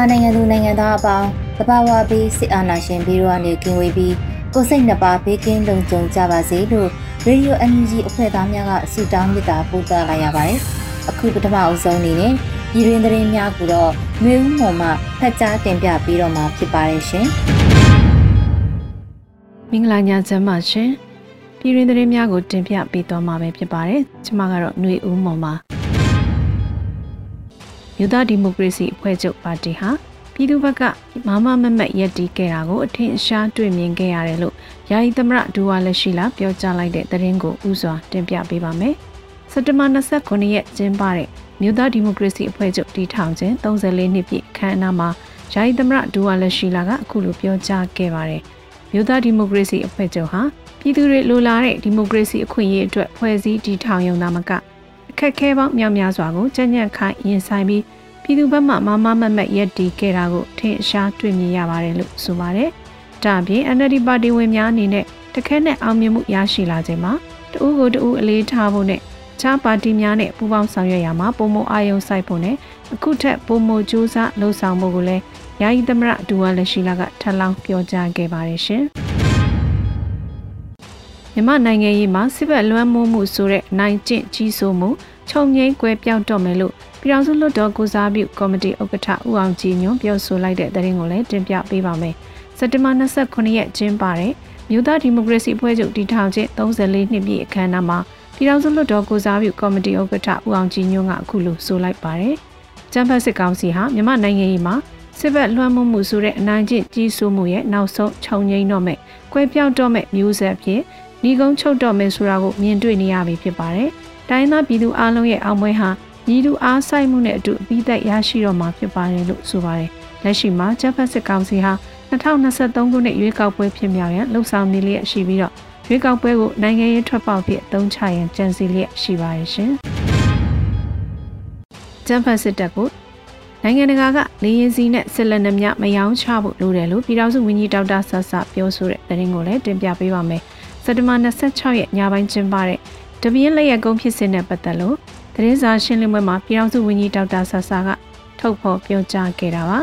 မြန်မာနိုင်ငံသူနိုင်ငံသားအပေါင်းတဘာဝပြီးစစ်အာဏာရှင်ပြီးတော့ကနေကင်းဝေးပြီးကိုစိတ်နှပါဘေးကင်းလုံခြုံကြပါစေလို့ရေဒီယို NUG အဖွဲ့သားများကဆုတောင်းမေတ္တာပို့သလိုက်ရပါတယ်။အခုပထမအဆုံးအနေနဲ့ပြည်တွင်သတင်းများကိုတော့မျိုးဦးမော်မှဖတ်ကြားတင်ပြပြီးတော့မှာဖြစ်ပါတယ်ရှင်။မင်္ဂလာညချမ်းပါရှင်။ပြည်တွင်သတင်းများကိုတင်ပြပေးသွားမှာပဲဖြစ်ပါတယ်။ကျွန်မကတော့ຫນွေဦးမော်ပါ။ မြို့သားဒီမိုကရေစီအဖွဲ့ချုပ်ပါတီဟာပြည်သူ့ဘက်ကမမမမတ်ရက်တီးခဲ့တာကိုအထင်ရှားတွေ့မြင်ခဲ့ရတယ်လို့ယာယီသမရဒူဝါလက်ရှိလာပြောကြားလိုက်တဲ့သတင်းကိုဥစွာတင်ပြပေးပါမယ်။စက်တဘာ29ရက်ကျင်းပတဲ့မြို့သားဒီမိုကရေစီအဖွဲ့ချုပ်တည်ထောင်ခြင်း34နှစ်ပြည့်အခမ်းအနားမှာယာယီသမရဒူဝါလက်ရှိလာကအခုလိုပြောကြားခဲ့ပါတယ်။မြို့သားဒီမိုကရေစီအဖွဲ့ချုပ်ဟာပြည်သူတွေလိုလားတဲ့ဒီမိုကရေစီအခွင့်အရေးအတွက်ဖွဲ့စည်းတည်ထောင်ရုံသာမကအ ခက်အခဲပေါင်းများများစွာကိုကြံ့ကြံ့ခိုင်ရင်ဆိုင်ပြီးပြည်သူဘက်မှမမမမတ်ရက်တီခဲ့တာကိုထင်ရှားတွေ့မြင်ရပါတယ်လို့ဆိုပါတယ်။ဒါ့အပြင် NLD ပါတီဝင်များအနေနဲ့တခဲနဲ့အောင်မြင်မှုရရှိလာခြင်းမှာတဦးကိုတဦးအလေးထားဖို့နဲ့ခြားပါတီများနဲ့ပူးပေါင်းဆောင်ရွက်ရမှာပုံမအာယုံစိုက်ဖို့နဲ့အခုထက်ပုံမကြိုးစားလှုံ့ဆော်မှုကိုလည်းယာယီသမရဒူဝါလက်ရှိလာကထပ်လောင်းပြောကြားခဲ့ပါတယ်ရှင်။မြန်မာနိုင်ငံရေးမှာစစ်ဘက်လွှမ်းမိုးမှုဆိုတဲ့နိုင်ကျင့်ကြီးစိုးမှု ခြုံငိမ့်ကွဲပြောင်းတော့မယ်လို့ပြည်ထောင်စုလွှတ်တော်ကိုစားပြုကော်မတီဥက္ကဋ္ဌဦးအောင်ကြည်ညွန့်ပြောဆိုလိုက်တဲ့သတင်းကိုလည်းတင်ပြပေးပါမယ်။စက်တင်ဘာ29ရက်ကျင်းပတဲ့မြို့သားဒီမိုကရေစီအဖွဲ့ချုပ်တည်ထောင်ခြင်း34နှစ်ပြည့်အခမ်းအနားမှာပြည်ထောင်စုလွှတ်တော်ကိုစားပြုကော်မတီဥက္ကဋ္ဌဦးအောင်ကြည်ညွန့်ကအခုလိုဆိုလိုက်ပါတယ်။ကျန်းဖတ်စစ်ကောင်စီဟာမြန်မာနိုင်ငံရေးမှာစစ်ဘက်လွှမ်းမိုးမှုဆိုတဲ့အနိုင်ကျင့်ကြီးစိုးမှုရဲ့နောက်ဆုံးခြုံငိမ့်တော့မဲ့၊ကွဲပြောင်းတော့မဲ့မျိုးဆက်ဖြစ်ညီကုန်းချုပ်တော့မဲ့ဆိုတာကိုမြင်တွေ့နေရပြီဖြစ်ပါတယ်။ တိုင်းသားပြည်သူအလုံးရဲ့အောင်ပွဲဟာညီတူအားဆိုင်မှုနဲ့အတူအပြီးသက်ရရှိတော့မှာဖြစ်ပါတယ်လို့ဆိုပါတယ်။လက်ရှိမှာဂျပန်စစ်ကောင်စီဟာ2023ခုနှစ်ရွေးကောက်ပွဲဖြစ်မြောက်ရန်လှုပ်ဆောင်နေလျက်ရှိပြီးတော့ရွေးကောက်ပွဲကိုနိုင်ငံရေးထွက်ပေါက်ဖြစ်အသုံးချရန်ကြံစည်လျက်ရှိပါတယ်ရှင်။ဂျပန်စစ်တပ်ကိုနိုင်ငံတကာကလေရင်စီနဲ့စစ်လက်နက်များမယောင်းချဖို့လိုတယ်လို့ပြည်ထောင်စုဝန်ကြီးဒေါက်တာဆဆပြောဆိုတဲ့သတင်းကိုလည်းတင်ပြပေးပါမယ်။စက်တဘာ26ရက်ညပိုင်းကျင်းပတဲ့ တပင်းလက်ရကုန်းဖြစ်စဉ်နဲ့ပတ်သက်လို့သတင်းစာရှင်းလင်းပွဲမှာပြည်ထောင်စုဝန်ကြီးဒေါက်တာဆဆာကထုတ်ဖော်ပြောကြားခဲ့တာပါ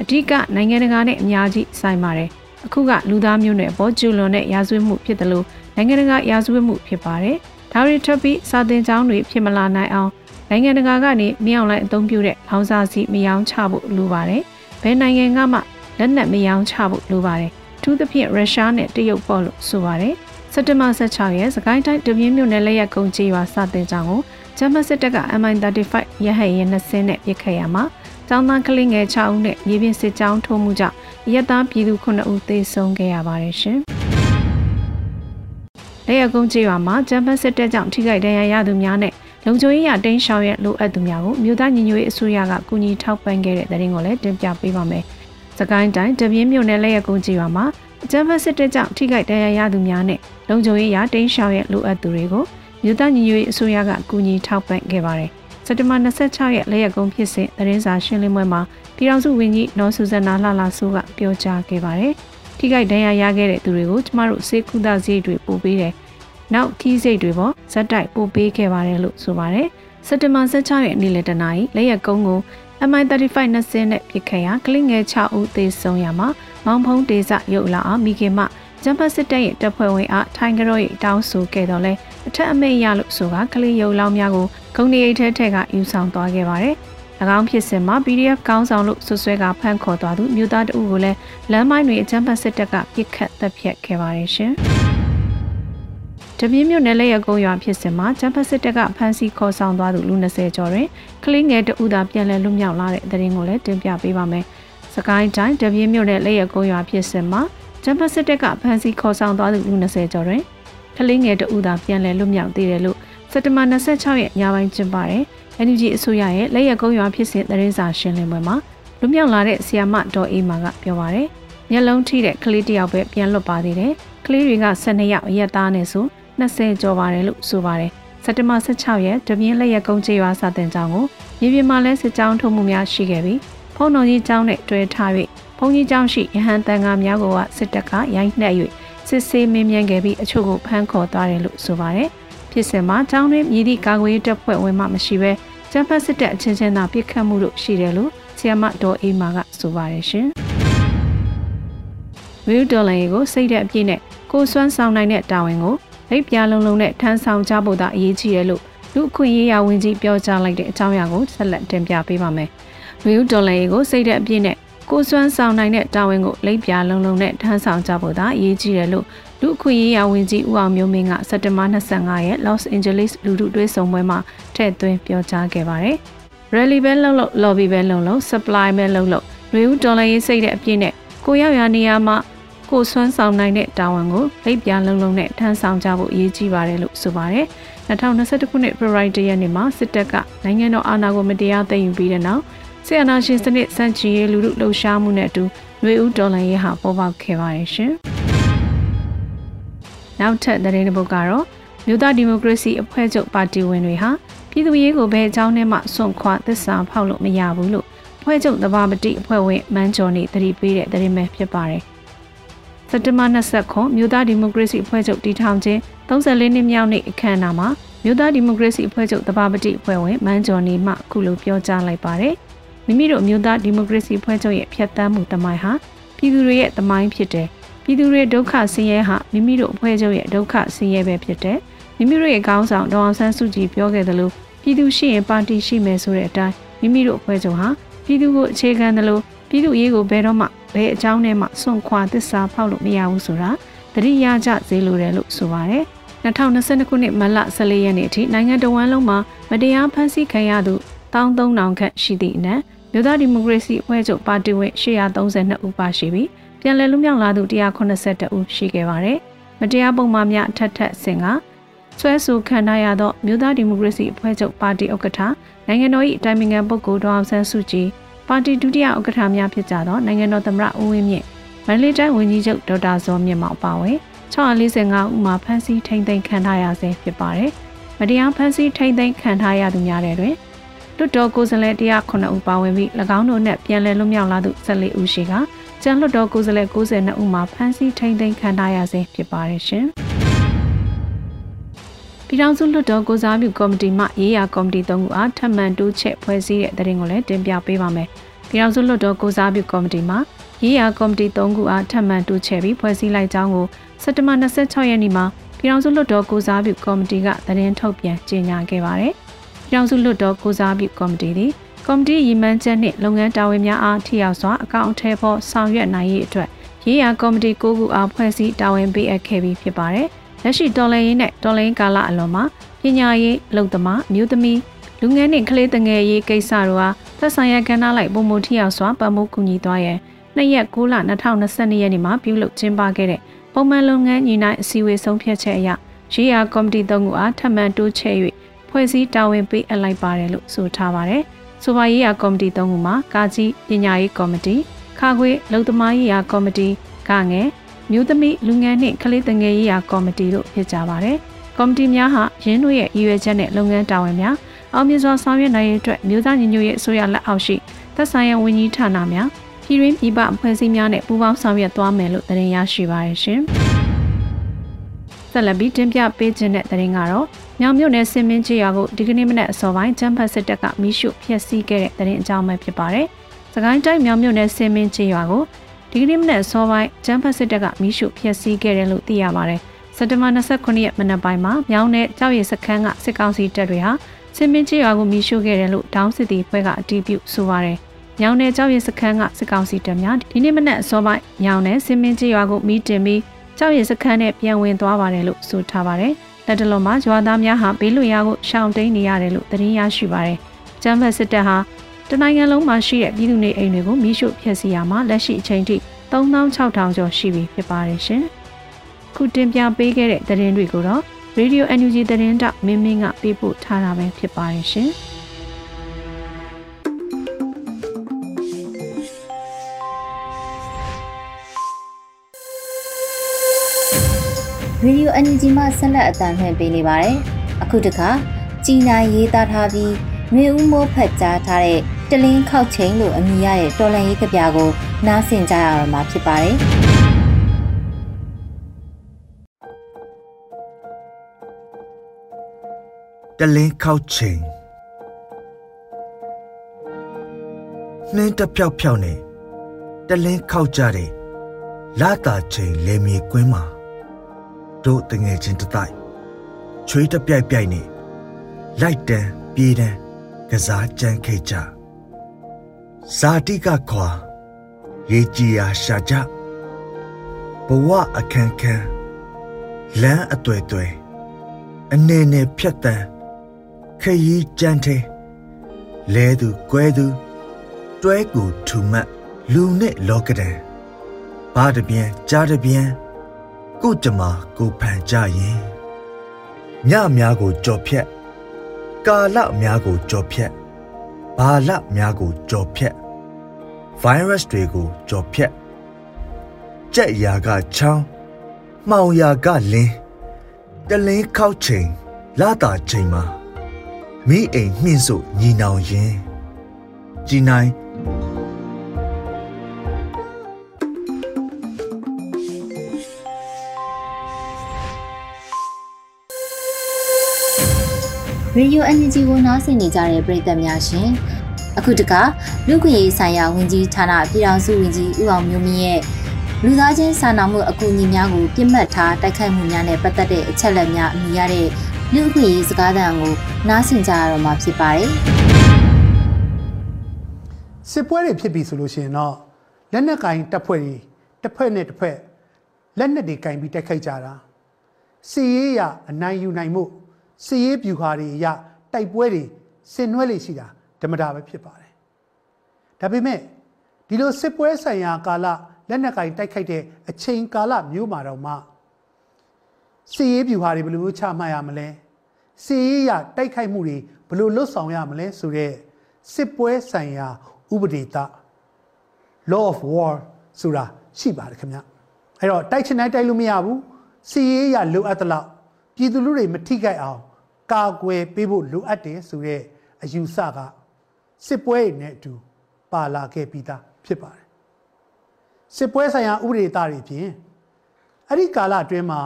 အဓိကနိုင်ငံတကာနဲ့အများကြီးဆိုင်ပါတယ်အခုကလူသားမျိုးနွယ်အပေါ်ကျူလွန်တဲ့ရာဇဝတ်မှုဖြစ်တယ်လို့နိုင်ငံတကာရာဇဝတ်မှုဖြစ်ပါတယ်ဒါတွေထပ်ပြီးစာသင်ကျောင်းတွေဖြစ်မလာနိုင်အောင်နိုင်ငံတကာကနေမြောက်လိုက်အသုံးပြုတဲ့လောင်စာစီမယောင်းချဖို့လိုပါတယ်ဘယ်နိုင်ငံကမှလက်နက်မယောင်းချဖို့လိုပါတယ်ထူးသဖြင့်ရုရှားနဲ့တရုတ်ပေါ့လို့ဆိုပါတယ် စက်တဘာ16ရက်စကိုင်းတိုင်းတပြင်းမြို့နယ်လက်ရက်ကုန်းကြီးရွာစတင်ကြောင်းကိုဂျမစစ်တပ်က MI35 ရဟတ်ယာဉ်2စင်းနဲ့ပစ်ခတ်ရမှာကျောင်းသားကလေးငယ်6ဦးနဲ့မြေပြင်စစ်ကြောင်းထိုးမှုကြောင့်ရက်သားပြည်သူ9ဦးသေဆုံးခဲ့ရပါတယ်ရှင်။လက်ရကုန်းကျေးရွာမှာဂျမစစ်တပ်ကြောင့်ထိခိုက်ဒဏ်ရာရသူများနဲ့လုံခြုံရေးရတိန်းရှောင်ရလိုအပ်သူများကိုမြို့သားညီညွတ်ရေးအစိုးရကကူညီထောက်ပံ့ခဲ့တဲ့တဲ့ရင်ကိုလည်းတင်ပြပေးပါမယ်။စကိုင်းတိုင်းတပြင်းမြို့နယ်လက်ရကုန်းကျေးရွာမှာဂျမစစ်တပ်ကြောင့်ထိခိုက်ဒဏ်ရာရသူများနဲ့ လုံခြုံရေးရတိန်းရှောင်ရလိုအပ်သူတွေကိုမြို့သားညီညွတ်ရေးအစိုးရကကူညီထောက်ပံ့ခဲ့ပါတယ်။စက်တဘာ26ရက်လက်ရက်ကုန်းဖြစ်စဉ်သတင်းစာရှင်းလင်းပွဲမှာပြည်ထောင်စုဝန်ကြီးနော်ဆူဇနာလှလာဆိုးကပြောကြားခဲ့ပါတယ်။ထိခိုက်ဒဏ်ရာရခဲ့တဲ့သူတွေကိုကျမတို့စေကုသစရိတ်တွေပို့ပေးတယ်။နောက်ခီးစိတ်တွေပေါ်ဇက်တိုက်ပို့ပေးခဲ့ပါတယ်လို့ဆိုပါတယ်။စက်တဘာ16ရက်နေ့လယ်တနာရီလက်ရက်ကုန်းကို MI35 နှစ်စင်းနဲ့ပြစ်ခတ်ရာကလင်းငယ်6ဦးသေဆုံးရမှာမောင်ဖုံးဒေဇရုပ်လာအောင်မိခင်မ ဂျမ်ပါစစ်တပ်ရဲ့တပ်ဖွဲ့ဝင်အားထိုင်းကရော့ရဲ့တောင်းဆိုခဲ့တော့လဲအထက်အမိတ်ရလို့ဆိုကကလေးရုပ်လောင်းများကိုဂုံနေအိတ်ထဲထက်ကယူဆောင်သွားခဲ့ပါတယ်။၎င်းဖြစ်စဉ်မှာ PDF ကောင်းဆောင်လို့ဆွဆွဲကဖမ်းခေါ်သွားသူမြို့သားတဦးကိုလည်းလမ်းမိုင်းတွေအကြမ်းဖက်စစ်တပ်ကပြစ်ခတ်တပ်ဖြတ်ခဲ့ပါတယ်ရှင်။တပြင်းမြို့နယ်လက်ရကုန်းရွာဖြစ်စဉ်မှာဂျမ်ဖက်စစ်တပ်ကဖမ်းဆီးခေါ်ဆောင်သွားသူလူ20ကျော်တွင်ကလေးငယ်တဦးသာပြန်လည်လွတ်မြောက်လာတဲ့သတင်းကိုလည်းတင်ပြပေးပါမယ်။စကိုင်းတိုင်းတပြင်းမြို့နယ်လက်ရကုန်းရွာဖြစ်စဉ်မှာ ဂျမ်ဖက်စစ်တပ်ကဖမ်းဆီးခေါ်ဆောင်သွားသူလူ20ကျော်တွင်ကလေးငယ်တဦးသာပြန်လည်လွတ်မြောက်သေးတယ်လို့စက်တဘာ26ရက်ညပိုင်းကျင်းပတဲ့ NUG အစိုးရရဲ့လက်ရကုန်းရွာဖြစ်စဉ်သတင်းစာရှင်းလင်းပွဲမှာလွတ်မြောက်လာတဲ့ဆီယာမဒေါ်အေးမာကပြောပါရယ်မျက်လုံးထိတဲ့ကလေးတယောက်ပဲပြန်လွတ်ပါသေးတယ်။ကလေးတွေက12ယောက်အရက်သားနဲ့ဆို20ကျော်ပါတယ်လို့ဆိုပါတယ်။စက်တဘာ16ရက်တပြင်းလက်ရက်ကုန်းချေရွာစာတင်ကျောင်းကိုမြေပြင်မှာလဲစစ်ကြောင်းထုံမှုများရှိခဲ့ပြီးဖုံတော်ကြီးကျောင်းနဲ့တွဲထား၍ဘုံ ကြီးကျောင်းရှိရဟန်းတန်ဃာများကစစ်တပ်ကရိုင်းနှက်၍စစ်ဆေးမင်းမြန်းခဲ့ပြီးအချို့ကိုဖမ်းခေါ်သွားတယ်လို့ဆိုပါတယ်။ဖြစ်စဉ်မှာကျောင်းတွင်မြည်သည့်ကာကွယ်ရေးတပ်ဖွဲ့ဝင်မှမရှိဘဲကျန်းဖတ်စစ်တပ်အချင်းချင်းသာပြစ်ခတ်မှုတို့ရှိတယ်လို့ဆီယမဒေါ်အေးမာကဆိုပါတယ်ရှင်။ဝီဒေါ်လာကိုစိတ်တဲ့အပြည့်နဲ့ကိုစွမ်းဆောင်နိုင်တဲ့တာဝန်ကိုလိပ်ပြားလုံးလုံးနဲ့ထမ်းဆောင်ကြဖို့သာအရေးကြီးတယ်လို့လူအခွင့်ရေးရာဝန်ကြီးပြောကြားလိုက်တဲ့အကြောင်းအရာကိုဆက်လက်တင်ပြပေးပါမယ်။ဝီဒေါ်လာကိုစိတ်တဲ့အပြည့်နဲ့ ကိုစွမ်းဆောင်နိုင်တဲ့တာဝန်ကိုလိပ်ပြားလုံးလုံးနဲ့ထမ်းဆောင်ကြဖို့သာအရေးကြီးတယ်လို့လူအခွင့်ရေးရာဝန်ကြီးဦးအောင်မျိုးမင်းကစက်တင်ဘာ25ရက် Los Angeles လူထုတွဲဆုံပွဲမှာထည့်သွင်းပြောကြားခဲ့ပါတယ်။ Rally ပဲလုံးလုံး lobby ပဲလုံးလုံး supply ပဲလုံးလုံးလူဦးဒေါ်လာရေးစိတ်တဲ့အပြည့်နဲ့ကိုရောက်ရနေရာမှာကိုဆွမ်းဆောင်နိုင်တဲ့တာဝန်ကိုလိပ်ပြလုံးလုံးနဲ့ထမ်းဆောင်ကြဖို့အရေးကြီးပါတယ်လို့ဆိုပါတယ်။2021ခုနှစ်ဖေဖော်ဝါရီလရက်နေ့မှာစစ်တပ်ကနိုင်ငံတော်အာဏာကိုမတရားသိမ်းယူပြီးတဲ့နောက် ဆီယနာရှင်စနစ်စန့်ကျင်ရေးလူလူလှုပ်ရှားမှုနဲ့အတူຫນွေဦးဒေါ်လာရေးဟာပေါ်ပေါက်ခဲ့ပါတယ်ရှင်။နောက်ထပ်သတင်းတစ်ပုဒ်ကတော့မြို့သားဒီမိုကရေစီအဖွဲ့ချုပ်ပါတီဝင်တွေဟာပြည်သူရေးကိုဘယ်အကြောင်းနဲ့မှစွန့်ခွာသစ္စာဖောက်လို့မရဘူးလို့အဖွဲ့ချုပ်သဘာပတိအဖွဲ့ဝင်မန်းကျော်နေတတိပေးတဲ့သတင်းပဲဖြစ်ပါတယ်။စက်တဘာ29မြို့သားဒီမိုကရေစီအဖွဲ့ချုပ်တည်ထောင်ခြင်း34နှစ်မြောက်နေ့အခမ်းအနားမှာမြို့သားဒီမိုကရေစီအဖွဲ့ချုပ်သဘာပတိအဖွဲ့ဝင်မန်းကျော်နေမှခုလိုပြောကြားလိုက်ပါတယ်။ မိမိတို့မျိုးသားဒီမိုကရေစီဖွဲ့ချုပ်ရဲ့ဖြတ်သန်းမှုတမိုင်းဟာပြည်သူတွေရဲ့တမိုင်းဖြစ်တယ်ပြည်သူတွေဒုက္ခဆင်းရဲဟာမိမိတို့အဖွဲ့ချုပ်ရဲ့ဒုက္ခဆင်းရဲပဲဖြစ်တယ်မိမိတို့ရဲ့ခေါင်းဆောင်ဒေါအောင်ဆန်းစုကြည်ပြောခဲ့သလိုပြည်သူရှိရင်ပါတီရှိမယ်ဆိုတဲ့အတိုင်းမိမိတို့အဖွဲ့ချုပ်ဟာပြည်သူကိုအခြေခံတယ်လို့ပြည်သူရေးကိုဘယ်တော့မှဘယ်အကြောင်းနဲ့မှစွန့်ခွာသစ္စာဖောက်လို့မရဘူးဆိုတာတတိယကြဈေးလိုတယ်လို့ဆိုပါတယ်2022ခုနှစ်မလ14ရက်နေ့အထိနိုင်ငံတော်ဝန်လုံးမှာမတရားဖမ်းဆီးခံရသူ 13000ခန့်ရှိသည့်အနက်မြို့သားဒီမိုကရေစီအဖွဲ့ချုပ်ပါတီဝင်832ဦးပါရှိပြီးပြန်လည်လွတ်မြောက်လာသူ182ဦးရှိခဲ့ပါတယ်။မတရားပုံမှန်များအထက်ထက်ဆင်ကဆွဲဆိုခံထားရသောမြို့သားဒီမိုကရေစီအဖွဲ့ချုပ်ပါတီဥက္ကဋ္ဌနိုင်ငံတော်၏အတိုင်ပင်ခံပုဂ္ဂိုလ်ဒေါအောင်ဆန်းစုကြည်ပါတီဒုတိယဥက္ကဋ္ဌများဖြစ်ကြသောနိုင်ငံတော်သမ္မတဦးဝင်းမြင့်မန္တလေးတိုင်းဝန်ကြီးချုပ်ဒေါက်တာဇော်မြင့်မောင်ပါဝင်645ဦးမှာဖမ်းဆီးထိန်းသိမ်းခံထားရဆဲဖြစ်ပါတယ်။မတရားဖမ်းဆီးထိန်းသိမ်းခံထားရသူများတဲ့တွင် လွတ်တော်ကိုယ်စားလှယ်109ဦးပါဝင်ပြီး၎င်းတို့နဲ့ပြန်လည်လွတ်မြောက်လာသူ14ဦးရှိကကျန်လွတ်တော်ကိုယ်စားလှယ်92ဦးမှာဖမ်းဆီးထိန်းသိမ်းခံထားရဆဲဖြစ်ပါတယ်ရှင်။ပြည်ထောင်စုလွတ်တော်ကိုစားပြုကော်မတီမှရေးရာကော်မတီ၃ခုအားထပ်မံတိုးချက်ဖွဲ့စည်းတဲ့တဲ့ရင်ကိုလည်းတင်ပြပေးပါမယ်။ပြည်ထောင်စုလွတ်တော်ကိုစားပြုကော်မတီမှရေးရာကော်မတီ၃ခုအားထပ်မံတိုးချက်ပြီးဖွဲ့စည်းလိုက်ကြောင်းကိုစက်တဘာ26ရက်နေ့မှာပြည်ထောင်စုလွတ်တော်ကိုစားပြုကော်မတီကသတင်းထုတ်ပြန်ကြေညာခဲ့ပါတယ်။ ပြည်ထောင်စုလွှတ်တော်ကိုစားပြုကော်မတီသည်ကော်မတီရည်မှန်းချက်နှင့်လုပ်ငန်းတာဝန်များအားထိရောက်စွာအကောင့်အထည်ဖော်ဆောင်ရွက်နိုင်ရေးအတွက်ရေးရာကော်မတီ၉ခုအားဖွဲ့စည်းတာဝန်ပေးအပ်ခဲ့ပြီးဖြစ်ပါတယ်။လက်ရှိတော်လှန်ရေးနဲ့တော်လှန်ရေးကာလအလွန်မှာပညာရေးအလုပ်သမားမျိုးသမီးလူငယ်နှင့်ကလေးငယ်ရေးကိစ္စတို့အားသက်ဆိုင်ရာကဏ္ဍလိုက်ပုံမထိရောက်စွာပံ့ပိုးကူညီသွားရန်နှစ်ရက်6လ2022ရက်နေ့မှာပြုလုပ်ကျင်းပခဲ့တဲ့ပုံမှန်လုပ်ငန်းညီနိုင်အစည်းအဝေးဆုံးဖြတ်ချက်အရရေးရာကော်မတီ၃ခုအားထပ်မံတိုးချဲ့၍ ဖွဲ့စည်းတာဝန်ပေးအပ်လိုက်ပါတယ်လို့ဆိုထားပါတယ်။ဆိုပါရေးရာကော်မတီ၃ခုမှာကာကြီးပညာရေးကော်မတီခါခွေလုံသမားရေးရာကော်မတီကငယ်မျိုးသမီးလူငယ်နှင့်ကလေးငယ်ရေးရာကော်မတီတို့ဖြစ်ကြပါတယ်။ကော်မတီများဟာရင်းတို့ရဲ့ရည်ရွယ်ချက်နဲ့လုပ်ငန်းတာဝန်များအောင်မြင်စွာဆောင်ရွက်နိုင်ရေးအတွက်မြို့သားညီညွတ်ရေးအစိုးရလက်အောက်ရှိသက်ဆိုင်ရာဝန်ကြီးဌာနများပြည်တွင်းပြည်ပအဖွဲ့အစည်းများနဲ့ပူးပေါင်းဆောင်ရွက်သွားမယ်လို့တင်ရရှိပါရရှင်။ ဆက်လက်ပြီးတင်ပြပေးခြင်းတဲ့သတင်းကတော့မြောင်မြို့နယ်စင်မင်းချေရွာကိုဒီကနေ့မနက်အစောပိုင်းကျန်းဖတ်စစ်တပ်ကမိရှုဖျက်ဆီးခဲ့တဲ့သတင်းအကြောင်းပဲဖြစ်ပါတယ်။စကိုင်းတိုင်းမြောင်မြို့နယ်စင်မင်းချေရွာကိုဒီကနေ့မနက်အစောပိုင်းကျန်းဖတ်စစ်တပ်ကမိရှုဖျက်ဆီးခဲ့တယ်လို့သိရပါတယ်။စက်တဘာ29ရက်မနက်ပိုင်းမှာမြောင်းတဲ့ကြောက်ရည်စခန်းကစစ်ကောင်စီတပ်တွေဟာစင်မင်းချရွာကိုမီးရှို့ခဲ့တယ်လို့ဒေါင်းစစ်တီဖွဲ့ကအတည်ပြုဆိုပါတယ်။မြောင်းတဲ့ကြောက်ရည်စခန်းကစစ်ကောင်စီတပ်များဒီနေ့မနက်အစောပိုင်းမြောင်းတဲ့စင်မင်းချရွာကိုမီးတင်ပြီး ကြောက်ရည်စခန်းနဲ့ပြန်ဝင်သွားပါတယ်လို့ဆိုထားပါတယ်။လက်တလုံးမှာရွာသားများဟာဘေးလွတ်ရာကိုရှောင်တိန်နေရတယ်လို့သတင်းရရှိပါတယ်။ကျမ်းဖတ်စစ်တပ်ဟာတနိုင်ငံလုံးမှာရှိတဲ့ပြည်သူနေအိမ်တွေကိုမီးရှို့ဖျက်ဆီးရမှာလက်ရှိအချိန်ထိ3600ကျော်ရှိပြီဖြစ်ပါတယ်ရှင်။ခုတင်ပြပေးခဲ့တဲ့သတင်းတွေကိုတော့ Radio NUG သတင်းတောက်မင်းမင်းကပေးပို့ထားတာပဲဖြစ်ပါတယ်ရှင်။ Radio NUG မှဆက်လက်အသံလွှင့်ပေးနေပါတယ်။အခုတခါကြီးနိုင်ရေးသားထားပြီးမျိုးဦးမိုးဖတ်ကြားထားတဲ့တလင်းခောက်ချိန်လို့အမည်ရတဲ့တော်လန်ရေးကပြာကိုနားဆင်ကြရတော့မှာဖြစ်ပါတယ်။တလင်းခောက်ချိန်နှင်းတဖြောက်ဖြောက်နဲ့တလင်းခောက်ကြတဲ့လာတာချိန်လေမြေကွင်းမှာ တို့တငယ်ချင်းတတိုက်ချွေးတပြိုက်ပြိုက်နဲ့လိုက်တန်းပြေးတန်းကစားကြမ်းခဲ့ကြဇာတိကခွာရေကြီးရာရှာကြဘဝအခန်းခန်းလမ်းအတွေ့တွေ့အနေနဲ့ဖြတ်တန်းခရီးကြမ်းတဲ့လဲသူကွဲသူတွဲကူထူမတ်လူနဲ့လောကဒံဘာတပြန်ကြားတပြန် ကိုကြမှာကိုဖန်ကြရင်ညများကိုကြော်ဖြက်ကာလများကိုကြော်ဖြက်ဘာလများကိုကြော်ဖြက်ဗိုင်းရပ်စ်တွေကိုကြော်ဖြက်ကြက်ရာကချောင်းမှောင်ရာကလင်းတလင်းခောက်ချိန်လာတာချိန်မှာမိအိမ်မြင့်စို့ညီနောင်ရင်ကြည်နိုင် ရေဒီယို NUG ကိုနားဆင်နေကြတဲ့ပရိသတ်များရှင်အခုတခါလူခွင့်ရေးဆိုင်ရာဝန်ကြီးဌာနပြည်ထောင်စုဝန်ကြီးဦးအောင်မျိုးမြင့်ရဲ့လူသားချင်းစာနာမှုအကူအညီများကိုပြစ်မှတ်ထားတိုက်ခိုက်မှုများနဲ့ပတ်သက်တဲ့အချက်အလက်များအမိရတဲ့လူခွင့်ရေးစကားသံကိုနားဆင်ကြရတော့မှာဖြစ်ပါတယ်စစ်ပွဲတွေဖြစ်ပြီဆိုလို့ရှိရင်တော့လက်နက်ကင်တပ်ဖွဲ့တွေတစ်ဖွဲ့နဲ့တစ်ဖွဲ့လက်နက်တွေကင်ပြီးတိုက်ခိုက်ကြတာစီရေးရအနိုင်ယူနိုင်မှု စီရေးပြူခါတွေရတိုက်ပွဲတွေဆင်နွှဲလေရှိတာဓမ္မတာပဲဖြစ်ပါတယ်ဒါပေမဲ့ဒီလိုစစ်ပွဲဆိုင်ရာကာလလက်နက်ကင်တိုက်ခိုက်တဲ့အချိန်ကာလမျိုးမှာတော့မှစီရေးပြူဟာတွေဘယ်လိုမျိုးချမှတ်ရမလဲစီရေးရတိုက်ခိုက်မှုတွေဘယ်လိုလွတ်ဆောင်ရမလဲဆိုတော့စစ်ပွဲဆိုင်ရာဥပဒေတာ law of war ဆိုတာရှိပါတယ်ခင်ဗျအဲ့တော့တိုက်ချင်တိုင်းတိုက်လို့မရဘူးစီရေးရလိုအပ်သလောက်ပြည်သူလူတွေမထိခိုက်အောင် ကာကွယ်ပေးဖို့လိုအပ်တယ်ဆိုတော့အယူဆကစစ်ပွဲနဲ့အတူပါလာခဲ့ပြီးသားဖြစ်ပါတယ်စစ်ပွဲဆိုင်ရာဥပဒေသားတွေဖြင့်အဲ့ဒီကာလအတွင်းမှာ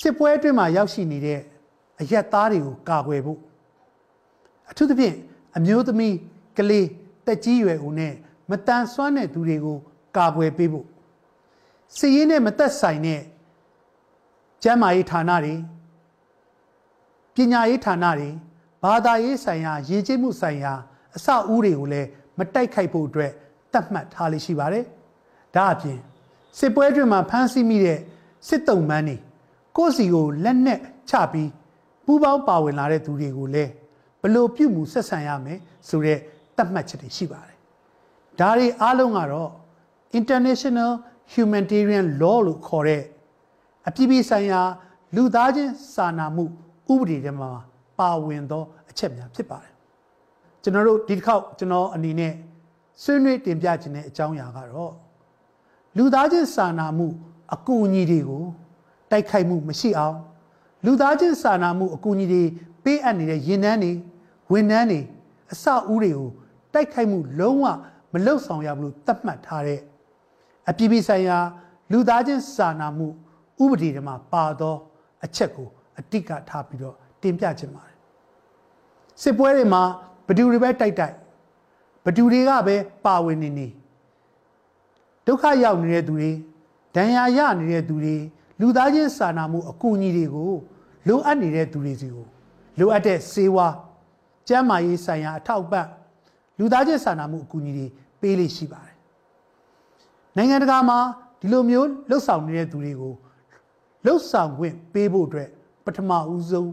စစ်ပွဲအတွင်းမှာရောက်ရှိနေတဲ့အရက်သားတွေကိုကာကွယ်ဖို့အထူးသဖြင့်အမျိုးသမီးကလေးတက်ကြီးရွယ်ဦးနဲ့မတန်ဆွမ်းတဲ့သူတွေကိုကာကွယ်ပေးဖို့စီးရင်နဲ့မသက်ဆိုင်တဲ့ကျန်းမာရေးဌာနတွေ ပညာရေးဌာနတွေဘာသာရေးဆိုင်ရာရည်ကြည်မှုဆိုင်ရာအဆောက်အဦတွေကိုလည်းမတိုက်ခိုက်ဖို့အတွက်တတ်မှတ်ထားလေးရှိပါတယ်။ဒါအပြင်စစ်ပွဲတွင်မှာဖမ်းဆီးမိတဲ့စစ်တုံးမန်းတွေကိုယ့်စီကိုလက်နက်ချပြီးပူးပေါင်းပါဝင်လာတဲ့သူတွေကိုလည်းဘလို့ပြုမှုဆက်ဆံရမယ်ဆိုတဲ့တတ်မှတ်ချက်တွေရှိပါတယ်။ဒါတွေအားလုံးကတော့ international humanitarian law လို့ခေါ်တဲ့အပြည်ပြည်ဆိုင်ရာလူသားချင်းစာနာမှု ဥပဒေထဲမှာပါဝင်သောအချက်များဖြစ်ပါတယ်ကျွန်တော်တို့ဒီတစ်ခေါက်ကျွန်တော်အနေနဲ့ဆွေးနွေးတင်ပြခြင်းတဲ့အကြောင်းအရာကတော့လူသားချင်းစာနာမှုအကူအညီတွေကိုတိုက်ခိုက်မှုမရှိအောင်လူသားချင်းစာနာမှုအကူအညီတွေပေးအပ်နေတဲ့ရင်နှန်းတွေဝန်နှန်းတွေအစအဦးတွေကိုတိုက်ခိုက်မှုလုံးဝမလုံဆောင်ရဘူးလို့သတ်မှတ်ထားတဲ့အပြည်ပြည်ဆိုင်ရာ လူသားချင်းစာနာမှုဥပဒေတွေမှာပါသောအချက်ကို အတိတ်ကထားပြီးတော့တင်ပြခြင်းပါတယ်စစ်ပွဲတွေမှာဘဒူတွေပဲတိုက်တိုက်ဘဒူတွေကပဲပါဝင်နေနေဒုက္ခရောက်နေတဲ့သူတွေဒဏ်ရာရနေတဲ့သူတွေလူသားချင်းစာနာမှုအကူအညီတွေကိုလိုအပ်နေတဲ့သူတွေစီကိုလိုအပ်တဲ့စေဝါကျန်းမာရေးဆိုင်ရာအထောက်ပံ့လူသားချင်းစာနာမှုအကူအညီတွေပေးလိရှိပါတယ်နိုင်ငံတကာမှာဒီလိုမျိုးလှုပ်ဆောင်နေတဲ့သူတွေကိုလှုပ်ဆောင်ခွင့်ပေးဖို့အတွက်ပ ထမဦးဆုံး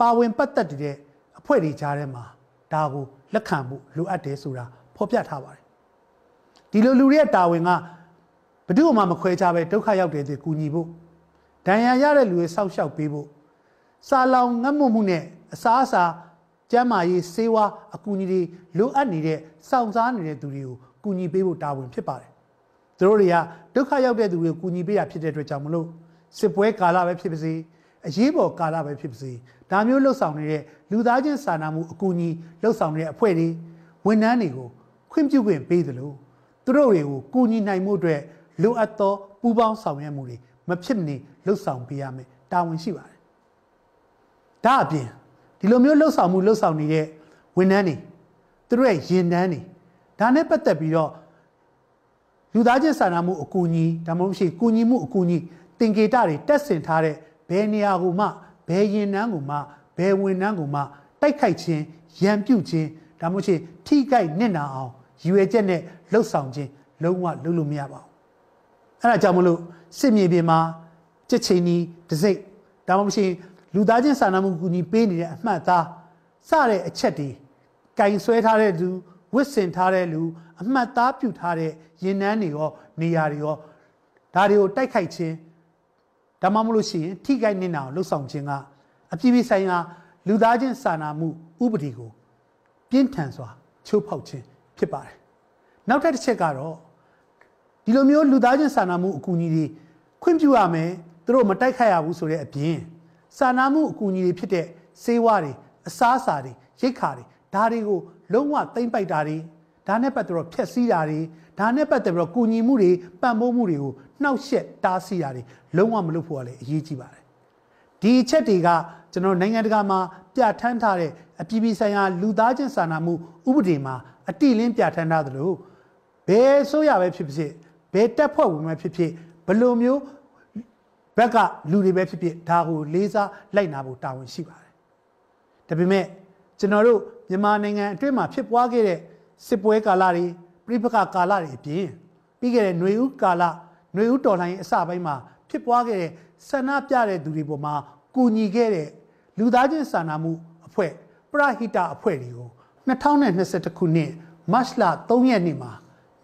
ပါဝင်ပတ်သက်တဲ့အဖွဲ့တွေကြားထဲမှာဒါကိုလက်ခံဖို့လိုအပ်တယ်ဆိုတာဖော်ပြထားပါတယ်ဒီလိုလူတွေရဲ့တာဝန်ကဘယ်သူမှမခွဲခြားပဲဒုက္ခရောက်တဲ့သူကူညီဖို့ဒဏ်ရာရတဲ့လူတွေစောင့်ရှောက်ပေးဖို့စာလောင်ငတ်မွတ်မှုနဲ့အစားအစာကျန်းမာရေးဆေးဝါးအကူအညီတွေလိုအပ်နေတဲ့စောင့်စားနေတဲ့သူတွေကိုကူညီပေးဖို့တာဝန်ဖြစ်ပါတယ်သူတို့တွေကဒုက္ခရောက်တဲ့သူတွေကိုကူညီပေးတာဖြစ်တဲ့အတွက်ကြောင့်မလို့စစ်ပွဲကာလပဲဖြစ်ပါစေ အရေးပေါ်ကာလပဲဖြစ်ပါစေဒါမျိုးလှုပ်ဆောင်နေတဲ့လူသားချင်းစာနာမှုအကူအညီလှုပ်ဆောင်နေတဲ့အဖွဲ့တွေဝန်ထမ်းတွေကိုခွင့်ပြုခွင့်ပေးသလိုသူတို့တွေကိုကူညီနိုင်မှုအတွက်လိုအပ်သောပူးပေါင်းဆောင်ရွက်မှုတွေမဖြစ်မနေလှုပ်ဆောင်ပေးရမယ်တာဝန်ရှိပါတယ်ဒါအပြင်ဒီလိုမျိုးလှုပ်ဆောင်မှုလှုပ်ဆောင်နေတဲ့ဝန်ထမ်းတွေသူတို့ရဲ့ရင်တန်းတွေဒါနဲ့ပတ်သက်ပြီးတော့လူသားချင်းစာနာမှုအကူအညီဒါမှမဟုတ်ရှိကူညီမှုအကူအညီသင်္ကေတတွေတက်ဆင်ထားတဲ့ ဘယ်နေရာကိုမှဘယ်ရင်နှန်းကိုမှဘယ်ဝင်နှန်းကိုမှတိုက်ခိုက်ခြင်းရန်ပြုတ်ခြင်းဒါမှမဟုတ်ရှိထိခိုက်နစ်နာအောင်ရည်ရွယ်ချက်နဲ့လှုပ်ဆောင်ခြင်းလုံးဝလုပ်လို့မရပါဘူးအဲ့ဒါကြောင့်မလို့စစ်မြေပြင်မှာကြက်ချင်းကြီးတစိ့ဒါမှမဟုတ်လူသားချင်းစာနာမှုကူညီပေးနေတဲ့အမှတ်သားစတဲ့အချက်တွေကင်ဆွဲထားတဲ့လူဝစ်စင်ထားတဲ့လူအမှတ်သားပြုထားတဲ့ရင်နှန်းတွေရောနေရာတွေရောဒါတွေကိုတိုက်ခိုက်ခြင်း ဒါမှမဟုတ်ရှိရင်ထိခိုက်နေတာကိုလှုပ်ဆောင်ခြင်းကအပြည်ပြည်ဆိုင်ရာလူသားချင်းစာနာမှုဥပဒေကိုပြင်းထန်စွာချိုးဖောက်ခြင်းဖြစ်ပါတယ်နောက်ထပ်တစ်ချက်ကတော့ဒီလိုမျိုးလူသားချင်းစာနာမှုအကူအညီတွေခွင့်ပြုရမယ်သူတို့မတိုက်ခိုက်ရဘူးဆိုတဲ့အပြင်စာနာမှုအကူအညီတွေဖြစ်တဲ့ဆေးဝါးတွေအစားအစာတွေရိတ်ခါတွေဒါတွေကိုလုံးဝသိမ့်ပိုက်တာတွေဒါနဲ့ပတ်သက်တော့ဖျက်ဆီးတာတွေ ဒါနဲ့ပတ်သက်ပြီးတော့ကူညီမှုတွေပံ့ပိုးမှုတွေကိုနှောက်ယှက်တားဆီးတာတွေလုံးဝမလုပ်ဖို့ကလည်းအရေးကြီးပါတယ်ဒီအချက်တွေကကျွန်တော်နိုင်ငံတကာမှာပြဋ္ဌာန်းထားတဲ့အပြည်ပြည်ဆိုင်ရာလူသားချင်းစာနာမှုဥပဒေမှာအတိလင်းပြဋ္ဌာန်းထားသလိုဘယ်ဆိုရပဲဖြစ်ဖြစ်ဘယ်တက်ဖွဲ့ဝင်ပဲဖြစ်ဖြစ်ဘယ်လိုမျိုးဘက်ကလူတွေပဲဖြစ်ဖြစ်ဒါကိုလေးစားလိုက်နာဖို့တာဝန်ရှိပါတယ်ဒါပေမဲ့ကျွန်တော်တို့မြန်မာနိုင်ငံအတွင်းမှာဖြစ်ပွားခဲ့တဲ့စစ်ပွဲကာလတွေ ပြိပခကာလတွေအပြင်ပြီးခဲ့တဲ့ຫນွေဦးကာလຫນွေဦးတော်လှန်ရေးအစပိုင်းမှာဖြစ်ပွားခဲ့တဲ့ဆန္ဒပြတဲ့သူတွေပေါ်မှာကူညီခဲ့တဲ့လူသားချင်းစာနာမှုအဖွဲ့ပရဟိတအဖွဲ့တွေကို2021ခုနှစ်မတ်လ3ရက်နေ့မှာ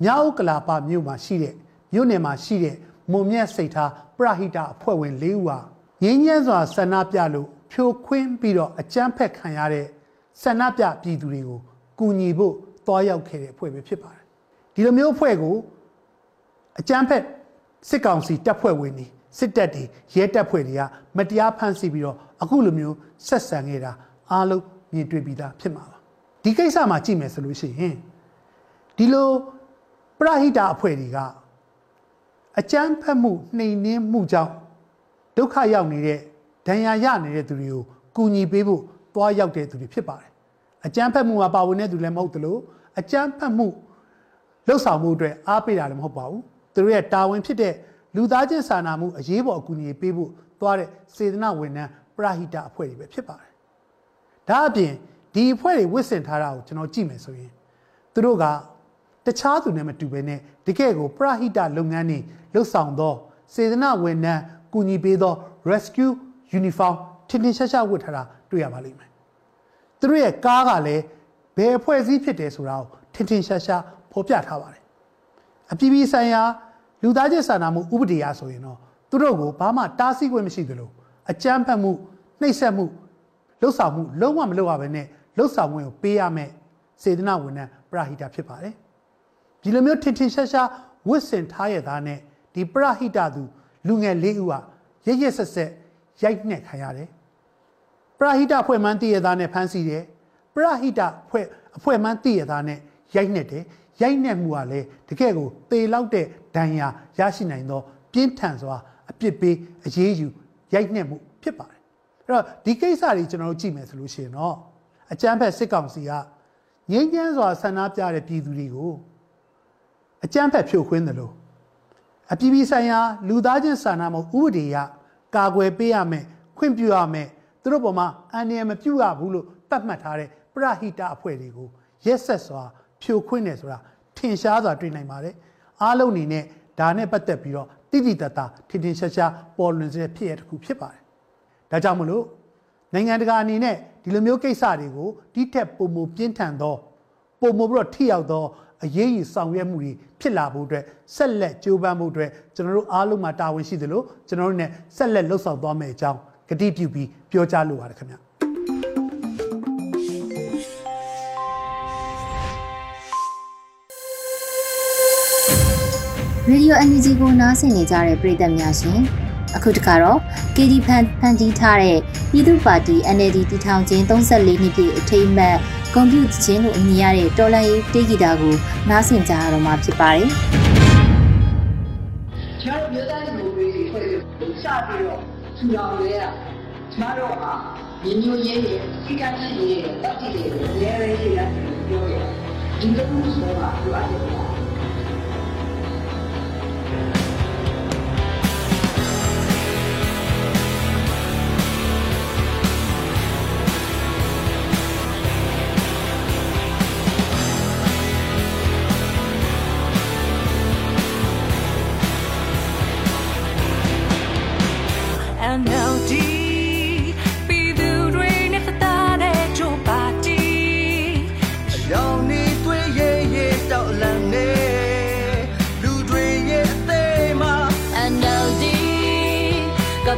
မြောက်ကလာပမြို့မှာရှိတဲ့မြို့နယ်မှာရှိတဲ့မုံမြတ်စိတ်ထားပရဟိတအဖွဲ့ဝင်၄ဦးဟာငင်းညံ့စွာဆန္ဒပြလို့ဖြိုခွင်းပြီးတော့အကြမ်းဖက်ခံရတဲ့ဆန္ဒပြပြည်သူတွေကိုကူညီဖို့တွားရောက်ခဲ့တဲ့အဖွဲ့ပဲဖြစ်ပါတယ် ဒီလိုမျိုးအဖွဲ့ကိုအကြမ်းဖက်စစ်ကောင်စီတပ်ဖွဲ့ဝင်တွေစစ်တပ်တွေရဲတပ်ဖွဲ့တွေကမတရားဖမ်းဆီးပြီးတော့အခုလိုမျိုးဆက်ဆံနေတာအားလုံးမြင်တွေ့ပြီးသားဖြစ်မှာပါဒီကိစ္စမှာကြည့်မယ်ဆိုလို့ရှိရင်ဒီလိုပရဟိတအဖွဲ့တွေကအကြမ်းဖက်မှုနှိမ်နင်းမှုကြောင့်ဒုက္ခရောက်နေတဲ့ဒဏ်ရာရနေတဲ့သူတွေကိုကူညီပေးဖို့တွားရောက်တဲ့သူတွေဖြစ်ပါတယ်အကြမ်းဖက်မှုမှာပါဝင်တဲ့သူလည်းမဟုတ်သလိုအကြမ်းဖက်မှု လှုပ်ဆောင်မှုအတွက်အားပေးတာလည်းမဟုတ်ပါဘူးသူတို့ရဲ့တာဝန်ဖြစ်တဲ့လူသားချင်းစာနာမှုအရေးပေါ်အကူအညီပေးဖို့သွားတဲ့စေတနာဝန်ထမ်းပရဟိတအဖွဲ့တွေပဲဖြစ်ပါတယ်ဒါအပြင်ဒီအဖွဲ့တွေဝစ်ဆင်ထားတာကိုကျွန်တော်ကြည့်မယ်ဆိုရင်သူတို့ကတခြားသူနဲ့မတူဘဲနဲ့တကယ့်ကိုပရဟိတလုပ်ငန်းတွေလှုပ်ဆောင်သော စေတနာဝန်ထမ်းကူညီပေးသော rescue uniform ထင်ထင်ရှားရှားဝတ်ထားတာတွေ့ရပါလိမ့်မယ်။သူတို့ရဲ့ကားကလည်းဘယ်အဖွဲ့အစည်းဖြစ်တယ်ဆိုတာကိုထင်ထင်ရှားရှား ဖော်ပြထားပါတယ်။အပြည်ပြည်ဆိုင်ရာလူသားချင်းစာနာမှုဥပဒေအရဆိုရင်တော့သူတို့ကိုဘာမှတားဆီးခွင့်မရှိသလိုအကြမ်းဖက်မှုနှိပ်စက်မှုလှုပ်ဆောင်မှုလုံးဝမလုပ်ရဘဲနဲ့လှုပ်ဆောင်မှုကိုပေးရမယ်စေတနာဝန်ထမ်းပရဟိတဖြစ်ပါတယ်။ဒီလိုမျိုးထင်ထင်ရှားရှားဝစ်စင်ထားရတာနဲ့ဒီပရဟိတသူလူငယ်လေးဦးဟာရရဆက်ဆက်ရိုက်နှက်ခံရတယ်ပရဟိတဖွဲ့မှန်းတည်ရသားနဲ့ဖမ်းဆီးတယ်ပရဟိတဖွဲ့အဖွဲ့မှန်းတည်ရသားနဲ့ရိုက်နှက်တယ် ရိုက်နှက်မှုကလည်းတကယ့်ကိုသေလောက်တဲ့ဒဏ်ရာရရှိနိုင်သော ပြင်းထန်စွာအပြစ်ပေးအရေးယူရိုက်နှက်မှုဖြစ်ပါတယ်အဲ့တော့ဒီကိစ္စတွေကျွန်တော်တို့ကြည့်မယ်ဆိုလို့ရှိရင်တော့အကြမ်းဖက်စစ်ကောင်စီကငြိမ်းချမ်းစွာဆန္ဒပြတဲ့ပြည်သူတွေကိုအကြမ်းဖက်ဖြိုခွင်းတယ်လို့အပြည်ပြည်ဆိုင်ရာလူသားချင်းစာနာမှုဥပဒေရကာကွယ်ပေးရမယ်ခွင့်ပြုရမယ်သူတို့ပေါ်မှာအန္တရာယ်မပြုရဘူးလို့သတ်မှတ်ထားတဲ့ပရဟိတအဖွဲ့တွေကိုရက်ဆက်စွာဖြိုခွင်းတယ်ဆိုတာထ င်ရှားစွာတွေ့နိုင်ပါတယ်အားလုံးအနေနဲ့ဒါနဲ့ပတ်သက်ပြီးတော့တိတိတတ်တာထင်ထင်ရှားရှားပေါ်လွင်စေတဲ့ဖြစ်ရတစ်ခုဖြစ်ပါတယ်ဒါကြောင့်မလို့နိုင်ငံတကာအနေနဲ့ဒီလိုမျိုးကိစ္စတွေကိုဒီထက်ပုံမပြင်းထန်သောပုံမပြီးတော့ထိရောက်သောအရေးကြီးဆောင်ရွက်မှုတွေဖြစ်လာဖို့အတွက်ဆက်လက်ကြိုးပမ်းဖို့အတွက်ကျွန်တော်တို့အားလုံးမှာတာဝန်ရှိသလိုကျွန်တော်တို့ ਨੇ ဆက်လက်လှုပ်ဆောင်သွားမယ့်အကြောင်းကတိပြုပြီးပြောကြားလိုပါတယ်ခင်ဗျာ ရေဒီယို NUG ကိုနားဆင်နေကြတဲ့ပရိသတ်များရှင်အခုတခါတော့ KD ဖန်ဖန်တီးထားတဲ့ပြည်သူ့ပါတီ NLD တည်ထောင်ခြင်း34နှစ်ပြည့်အထိမ်းအမှတ်ကွန်ပျူတာချင်းလို့အမည်ရတဲ့တော်လန်ရေးတေးဂီတာကိုနားဆင်ကြရတော့မှာဖြစ်ပါတယ်ကျွန်တော်မြို့သားလူတွေဖွဲ့ပြီးစပြီးတော့ထူထောင်ရဲတာကျွန်တော်ဟာညီညွတ်ရေးရဲ့စိတ်ကရှိရေးရဲ့တတိရဲ့လဲရဲရေးရတယ်ပြောရတယ်ဒီလိုမျိုးဆိုတာလိုအပ်တယ်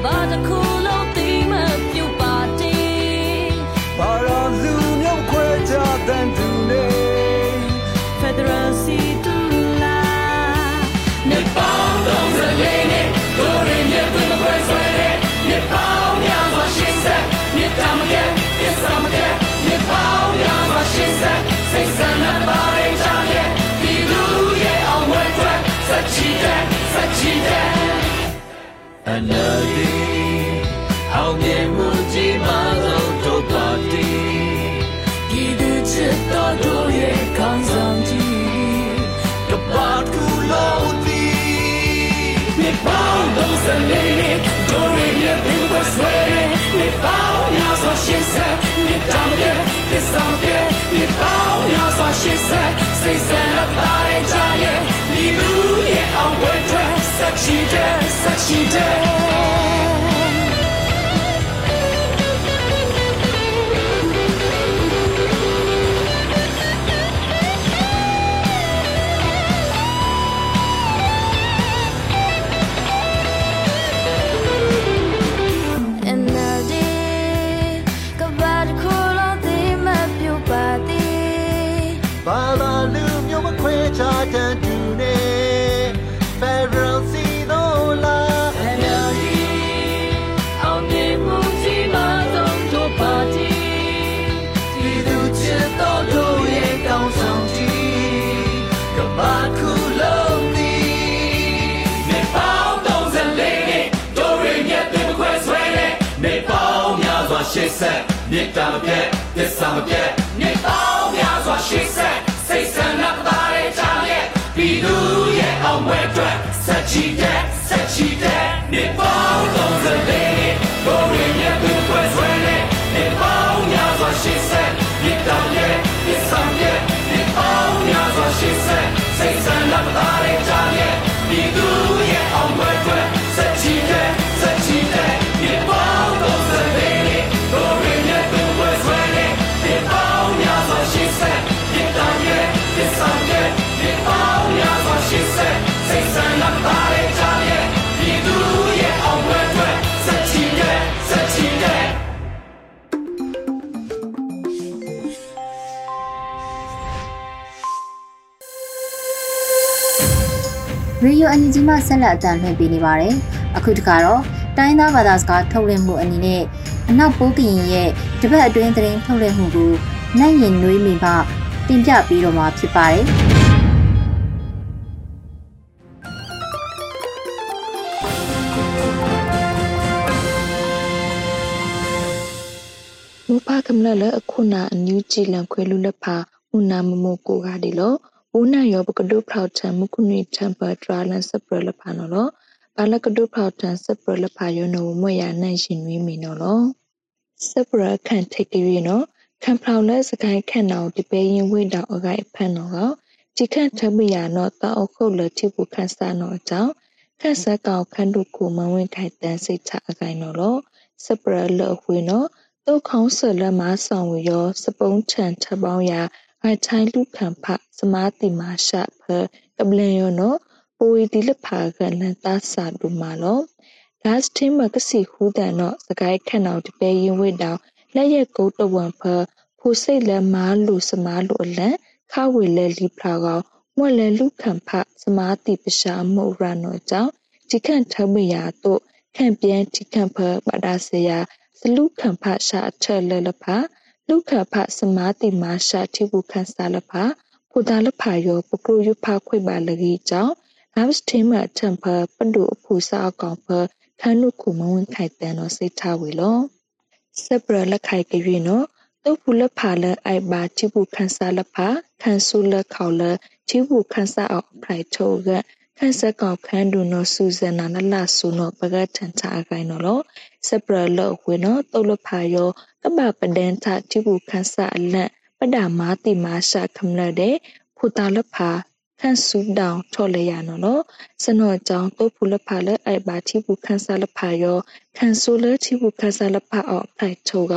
ကဘာ NLD အောင်မြင်မှုကြီးမားဆုံးတို့ပါတီပြည်သူချစ်တော်တို့ရဲ့ကောင်းဆောင်ကြီးကဘာကူလို့ဒီနေပေါင်းတော့စလေးနဲ့တို့ရဲ့ပြန်ပွဲဆွဲတဲ့နေပေါင်းများစွာရှင်းဆက်နေတမ်းရဲ့ပြစ်ဆောင်ရဲ့နေပေါင်းများစွာရှင်းဆက်စိတ်ဆန္ဒပါရဲ့ချာရဲ့ဒီလူရဲ့အောင်ဝဲထွက်ဆက်ချီတဲ့ဆက်ချီတဲ့ ရှေ့ဆက်မြေတာမပြတ်သစ္စာမပြတ်နေပေါင်းများစွာရှေ့ဆက်စိတ်ဆန္ဒပါတဲ့ချာရဲ့ပြည်သူရဲ့အောင်ဝဲအတွက်ဆက်ချီတဲ့ဆက်ချီတဲ့နေပေါင်းတော့စလေးနဲ့တို့ရင်းရဲ့ပြန်ခွဲဆွဲတဲ့နေပေါင်းများစွာရှေ့ဆက်မြေတာရဲ့သစ္စာမပြတ်နေပေါင်းများစွာရှေ့ဆက်စိတ်ဆန္ဒပါတဲ့ချာရဲ့ပြည်သူရဲ့အောင်ဝဲအတွက်ဆက်ချီတဲ့ဆက်ချီတဲ့နေပေါင်း ရေဒီယို NUG မှဆက်လက်အတန်လှည့်ပေးနေပါတယ်အခုတခါတော့တိုင်းသားဘာသာစကားထုတ်လွှင့်မှုအနေနဲ့အနောက်ပိုးကရင်ရဲ့တပတ်အတွင်းသတင်းထုတ်လွှင့်မှုကိုနိုင်ရင်နွေးမိမှတင်ပြပေးတော့မှာဖြစ်ပါတယ်မူဖကမလလအခုနာအန်ယူဂျီလန်ခွဲလူလက်ဖာဥနာမမိုကိုကဒီလော ဦးနာယောပကဒုဖောက်ချံမုကုနိတမ်ပါဒရာလန်စပရလဖာနော်လောဘာလကဒုဖောက်တန်စပရလဖာယောနောမွေရနိုင်ရှင်ဝီမီနော်လောစပရခန့်ထိတ်ကရီနော်ခံဖောက်လဲစကိုင်းခန့်တော်ဒီပေရင်ဝိတောင်အကိုက်ဖန်နော်ကဒီခန့်ထမရနော်တောက်ခုတ်လတိဘူးခန့်စားနော်အကြောင်းခန့်ဆက်ကောင်ခန့်တို့ကိုမဝင်းခိုင်တန်းစိတ်ချအကိုင်နော်လောစပရလအဝေနော်တုတ်ခေါင်းဆလမဆောင်ဝရောစပုံးချန်ထပေါင်းရာအို င်ထိုင်းလူခံဖစမာတိမာရှဖကပလင်ယောနော်ပိုဝီဒီလဖာကလန်တာစာဒူမာလောဂတ်တင်မကစီခူဒန်နော်စကိုင်းခန့်အောင်တပေရင်ဝိတောင်လက်ရက်ကုတ်တဝံဖဖိုစိတ်လက်မားလူစမားလူအလန်ခဝေလဲလီဖလာကောမွက်လဲလူခံဖစမာတိပရှာမှုရနောကြောင့်ဒီခန့်ထမယာတို့ခန့်ပြန်ဒီခန့်ဖပဒါစယာစလူခံဖရှာထက်လဲလဖ လူခဖစမာတိမာရှာတိဘူးခန့်စားလဖဖူတာလဖယောပကရုယဖခွေပါလကြီးကြောင့် Labs team အထံဖပဒုအဖူစာအကောင်ဖခန်းနုခုမဝင်ခိုက်တန်တော့စိတ်ထားဝေလောစပရလက်ခိုက်ကြွေနော်တုတ်ဖူလက်ဖာလအိုက်ပါချိဘူးခန်းစားလက်ဖာခန်းဆူလက်ခေါလချိဘူးခန်းစားအောင်ဖလိုက်ထိုးကခန်းစကောက်ခန်းဒူနော်စူဇန်နာနလဆူနော်ပကတ်ထန်ချအကိုင်းနော်လောစပရလက်ဝေနော်တုတ်လက်ဖာယော ကပပဒန်ထချိဘူးခန်းစားအလန့်ပဒမာတိမာရှာခမလတဲ့ဖူတာလက်ဖာခန့်ဆူတောင်ထော်လေရနော်နော်စနောကြောင့်တုတ်ဖူလဖာလဲအိုက်ပါတိဘူးခန်းစားလဖာယောခန့်ဆူလဲတိဘူးခန်းစားလဖာအော့ဖိုက်ထိုးက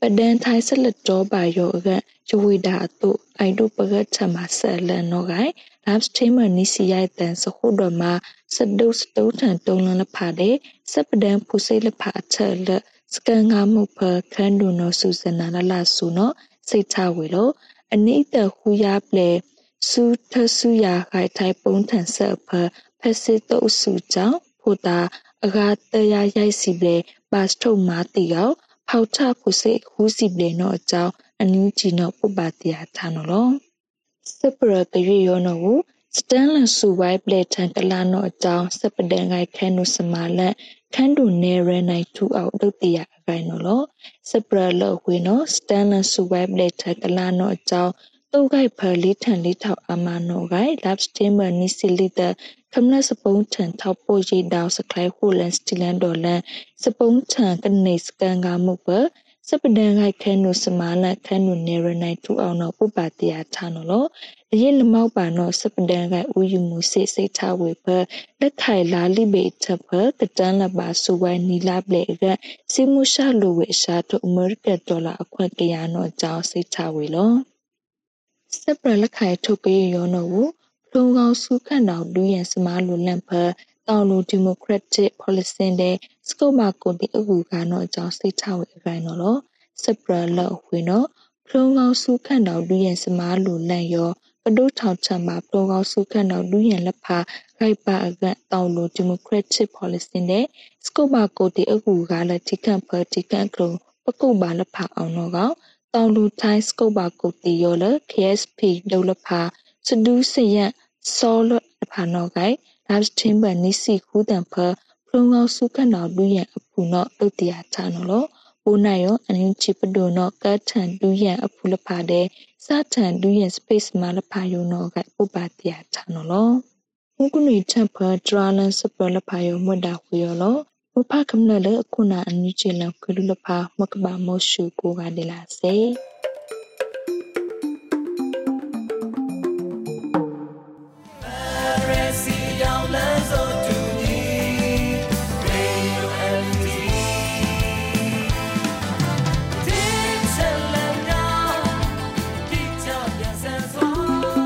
ပဒန်ထိုင်ဆလတော်ပါယောကယဝိဒါတုအိုက်တုပကချမဆလန်နော်ဂိုင် live stream နီစီရိုက်တန်စခုတော်မှာစဒုစတုထန်တုံလလဖာတဲ့စပဒန်ဖူစိလဖာချက်လ စကန်ငါမှုဖခန်းဒုနောစုစနာလလဆုနောစိတ်ချဝေလောအနိတဟူယာပလေစုထဆုယာခိုင်ထိုင်ပုံထန်ဆက်ဖဖစစ်တုပ်စုကြောင့်ဖို့တာအဂါတရာရိုက်စီပလေပတ်ထုတ်မာတီကောဖောက်ထခုစိတ်ဟူစီပလေနောအကြောင်းအနူးကြီးနောပုပ္ပတရာထာနောလောစပရပရေယောနောဝ စတန်လန်ဆူဝိုင်ပလက်ထန်ကလာနော်အကြောင်းစပဒန်ဂိုင်ခဲနုစမာလက်ခန်းတူနေရနိုင်ထူအောင်ဒုတိယအကိုင်နော်လောစပရလောဝေနော်စတန်လန်ဆူဝိုင်ပလက်ထန်ကလာနော်အကြောင်းတုတ်ဂိုက်ဖလီထန်လီထောက်အမနောဂိုင်လပ်စတေမနီစီလီတခမနစပုံးထန်ထောက်ပိုရီဒေါစကလိုက်ဟူလန်စတီလန်ဒေါ်လန်စပုံးထန်ကနေစကန်ကမှုပစပဒန်ဂိုက်ခဲနုစမာလခဲနုနေရနိုင်ထူအောင်တော့ပုပ္ပတရားထားနော်လို့ အရင်လမောက်ပါနော်စပဒန်ဂိုက်ဦးယူမှုစိတ်စိတ်ထားဝေဖလက်ခိုင်လာလိဘေထဖကတန်လပါဆူဝိုင်းနီလာပလေကစီမူရှာလိုဝေရှာတို့အမေရိကန်ဒေါ်လာအခွင့်ကရနော်ကြောင်းစိတ်ထားဝေလို့စပရလက်ခိုင်ထုတ်ပေးရောနော်ကိုဖလုံကောင်စုခန့်တော်လူရန်စမားလိုလန့်ဖတောင်လိုဒီမိုကရက်တစ်ပေါ်လစီတဲ့စကုတ်မာကိုဒီအကူကတော့အကြောင်းစိတ်ချဝေအခိုင်နော်လို့စပရလောက်ဝေနော်ဖလုံကောင်စုခန့်တော်လူရန်စမားလိုလန့်ရော ကဒုထောင်ချမှာဖလုံကောင်စုခန့်တော်လူရန်လက်ဖာခိုက်ပါအကတောင်လိုဒီမိုကရက်တစ်ပေါ်လစီတဲ့စကုတ်မာကိုဒီအကူကလည်းတိကန်ဖတိကန်ကလုံးပကုတ်ပါလက်ဖာအောင်တော့ကောင်တောင်လူထိုင်းစကုတ်ပါကုတီယောလ KSP ဒုလဖာစဒူးစရန်စောလဖာနောဂိုင်ဒါစ်တင်ဘနိစီခူးတန်ဖဖလုံငောစုခနောလူရန်အဖူနောတုတ်တရာချနောလော ဘိုနိုင်ယောအန်ချီပဒိုနောကတ်ထန်လူရန်အဖူလဖာတဲ့စထန်လူရန် space မှာလဖာယောနောဂိုင်ပုပ္ပတရာချနောလောဟုကုနီချဖဒရာလန်စပလဖာယောမွတ်တာခွေယောလောမဖကမနလေအခုနာအန်ယူချီလန်ကလူလဖာမကဘာမောရှုကိုကဒေလာစေ